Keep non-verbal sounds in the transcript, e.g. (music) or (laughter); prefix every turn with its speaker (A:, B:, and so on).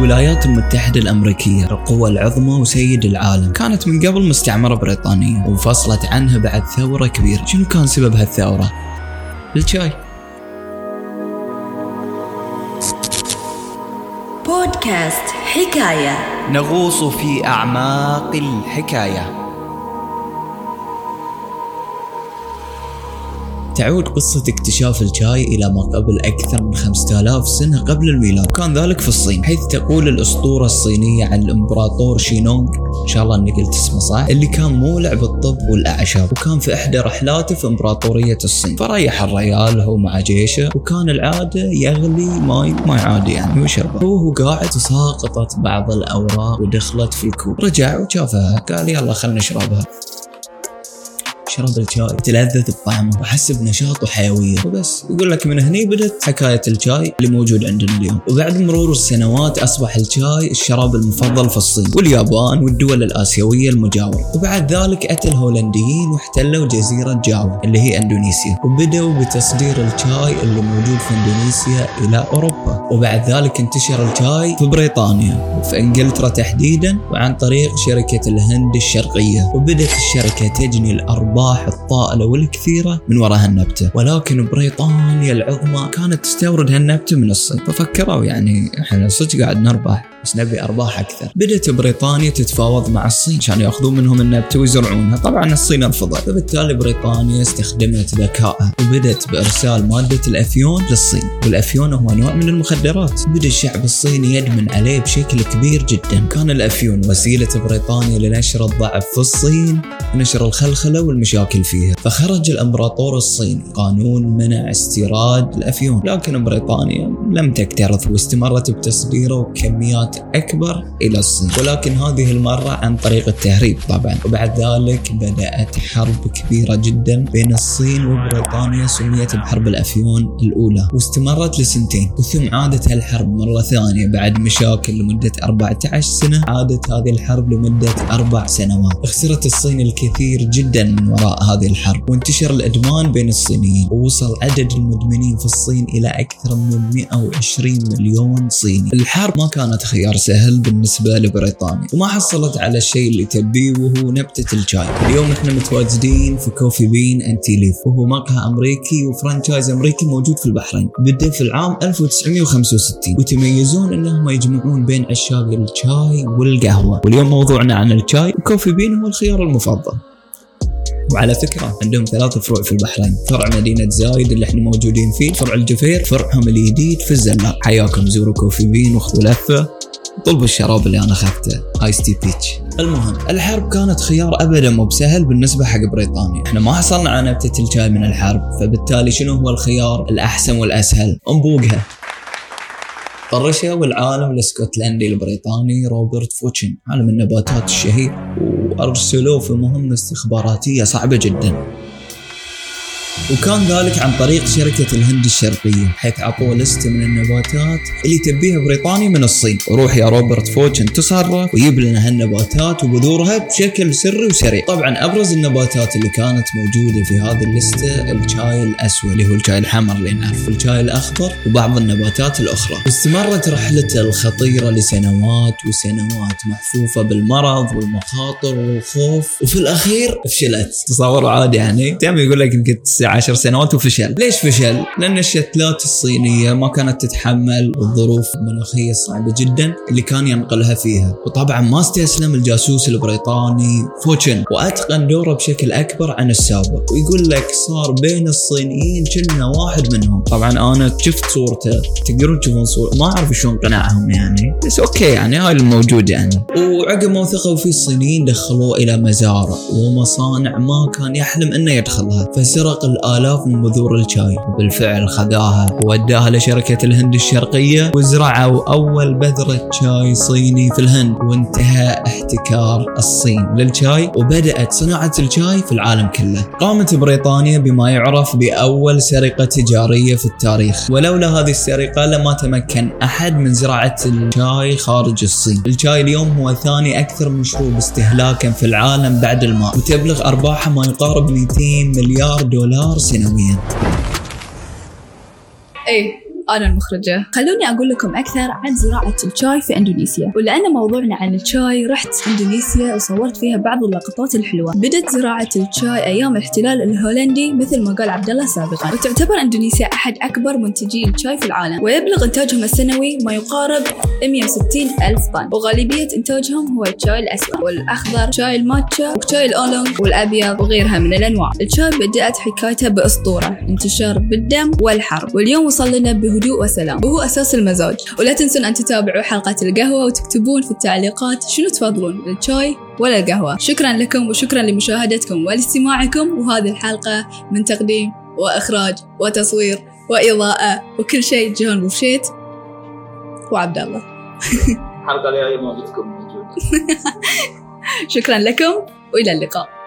A: الولايات المتحدة الأمريكية القوة العظمى وسيد العالم كانت من قبل مستعمرة بريطانية وانفصلت عنها بعد ثورة كبيرة. شنو كان سبب هالثورة؟ الشاي.
B: بودكاست حكاية.
A: نغوص في أعماق الحكاية. تعود قصة اكتشاف الشاي إلى ما قبل أكثر من 5000 سنة قبل الميلاد. وكان ذلك في الصين حيث تقول الأسطورة الصينية عن الإمبراطور شينونغ إن شاء الله أني قلت اسمه صح اللي كان مولع بالطب والأعشاب وكان في إحدى رحلاته في إمبراطورية الصين. فريح الريال هو مع جيشه وكان العادة يغلي ماي ماي عادي يعني ويشربه وهو قاعد ساقطت بعض الأوراق ودخلت في الكوب. رجع وشافها قال يلا خلنا نشربها. شرب الشاي تلذذ بطعمه وحس بنشاط وحيوية. وبس. يقول لك من هني بدت حكاية الشاي اللي موجود عندنا اليوم. وبعد مرور السنوات أصبح الشاي الشراب المفضل في الصين واليابان والدول الآسيوية المجاورة. وبعد ذلك أتى الهولنديين واحتلوا جزيرة جاوا اللي هي إندونيسيا. وبدأوا بتصدير الشاي اللي موجود في إندونيسيا إلى أوروبا. وبعد ذلك انتشر الشاي في بريطانيا وفي إنجلترا تحديدا وعن طريق شركة الهند الشرقية. وبدت الشركة تجني الأرباح الطائلة والكثيرة من وراء هالنبتة. ولكن بريطانيا العظمى كانت تستورد هالنبتة من الصين. ففكروا يعني إحنا صدق قاعد نربح. بس نبي أرباح أكثر. بدأت بريطانيا تتفاوض مع الصين. عشان يأخذون منهم النبته ويزرعونها طبعا الصين رفضت. فبالتالي بريطانيا استخدمت ذكائها. وبدت بإرسال مادة الأفيون للصين. والأفيون هو نوع من المخدرات. بدأ الشعب الصيني يدمن عليه بشكل كبير جدا. كان الأفيون وسيلة بريطانيا لنشر الضعف في الصين ونشر الخلخلة والمشاكل فيها. فخرج الإمبراطور الصيني. قانون منع استيراد الأفيون. لكن بريطانيا لم تكترث واستمرت بتصديره بكميات أكبر إلى الصين. ولكن هذه المرة عن طريق التهريب طبعا. وبعد ذلك بدأت حرب كبيرة جدا بين الصين وبريطانيا سميت بحرب الأفيون الأولى. واستمرت لسنتين. وثم عادت هالحرب مرة ثانية بعد مشاكل لمدة 14 سنة. عادت هذه الحرب لمدة أربع سنوات. خسرت الصين الكثير جدا من وراء هذه الحرب. وانتشر الإدمان بين الصينيين. ووصل عدد المدمنين في الصين إلى أكثر من 120 مليون صيني. الحرب ما كانت خيار سهل بالنسبة لبريطانيا وما حصلت على الشيء اللي تبيه وهو نبتة الشاي. اليوم إحنا متواجدين في Coffee Bean and Tea Leaf وهو مقهى أمريكي و franchise أمريكي موجود في البحرين. بدأ في العام 1965 ويتميزون إنهم يجمعون بين عشاق الشاي والقهوة. واليوم موضوعنا عن الشاي و Coffee Bean هو الخيار المفضل. وعلى فكرة عندهم ثلاث فروع في البحرين. فرع مدينة زايد اللي إحنا موجودين فيه فرع الجفير فرعهم الجديد في الزلاق حياكم زوروا Coffee Bean واخذوا لفة طلبوا الشراب اللي أنا أخذته ice tea peach المهم الحرب كانت خيار ابدا مو بسهل بالنسبة حق بريطانيا. إحنا ما حصلنا على نبتة الشاي من الحرب فبالتالي شنو هو الخيار الأحسن والأسهل؟ انبوقها. طرشوا العالم الاسكتلندي البريطاني روبرت فورتشن عالم النباتات الشهير. وارسلوه في مهمة استخباراتية صعبة جدا. وكان ذلك عن طريق شركة الهند الشرقية حيث عطوه لستة من النباتات اللي تبيها بريطانيا من الصين. وروح يا روبرت فورتشن تصرف ويجيب لنا هالنباتات وبذورها بشكل سري وسريع. طبعا أبرز النباتات اللي كانت موجودة في هذه اللستة الشاي الأسود اللي هو الشاي الحمر اللي نعرف الشاي الأخضر وبعض النباتات الأخرى. واستمرت رحلته الخطيرة لسنوات وسنوات محفوفة بالمرض والمخاطر والخوف. وفي الأخير فشلت. تصور عادي يعني؟ دائما يقول لك يمكن عشر سنوات وفشل. ليش فشل؟ لأن الشتلات الصينية ما كانت تتحمل الظروف المناخية الصعبة جدا اللي كان ينقلها فيها. وطبعا ما استسلم الجاسوس البريطاني فورتشن. وأتقن دوره بشكل أكبر عن السابق. ويقول لك صار بين الصينيين كأنه واحد منهم. طبعا أنا شفت صورته. تقدرون تشوفون صورة ما أعرف شلون قنعهم يعني. بس okay يعني هاي الموجود يعني. وعقب ما وثقوا فيه الصينيين دخلوه إلى مزارع. ومصانع ما كان يحلم إنه يدخلها. فسرق الآلاف من بذور الشاي وبالفعل خذاها ووداها لشركة الهند الشرقية وزرعوا أول بذرة شاي صيني في الهند وانتهى احتكار الصين للشاي وبدأت صناعة الشاي في العالم كله. قامت بريطانيا بما يعرف بأول سرقة تجارية في التاريخ. ولولا هذه السرقة لما تمكن أحد من زراعة الشاي خارج الصين. الشاي اليوم هو ثاني أكثر مشروب استهلاكا في العالم بعد الماء وتبلغ أرباحه ما يقارب 200 مليار دولار. سنويا.
C: إيه. أنا المخرجة. خلوني أقول لكم أكثر عن زراعة الشاي في إندونيسيا. ولأن موضوعنا عن الشاي رحت إندونيسيا وصورت فيها بعض اللقطات الحلوة. بدت زراعة الشاي أيام الاحتلال الهولندي مثل ما قال عبد الله سابقا. وتعتبر إندونيسيا أحد أكبر منتجي الشاي في العالم. ويبلغ إنتاجهم السنوي ما يقارب 160 ألف طن. وغالبية إنتاجهم هو الشاي الأسود والأخضر شاي الماتشا وشاي الأولونغ والأبيض وغيرها من الأنواع. الشاي بدأت حكايته بأسطورة انتشار بالدم والحرب. واليوم وصل لنا بهدوء وسلام. وهو أساس المزاج. ولا تنسون أن تتابعوا حلقة القهوة وتكتبون في التعليقات شنو تفضلون الشاي ولا القهوة. شكرا لكم وشكرا لمشاهدتكم والاستماعكم وهذه الحلقة من تقديم وإخراج وتصوير وإضاءة وكل شيء جون بوفشيت وعبد الله.
A: الحلقة الجايه ما بتكون موجوده (laughs)
C: شكرا لكم وإلى اللقاء.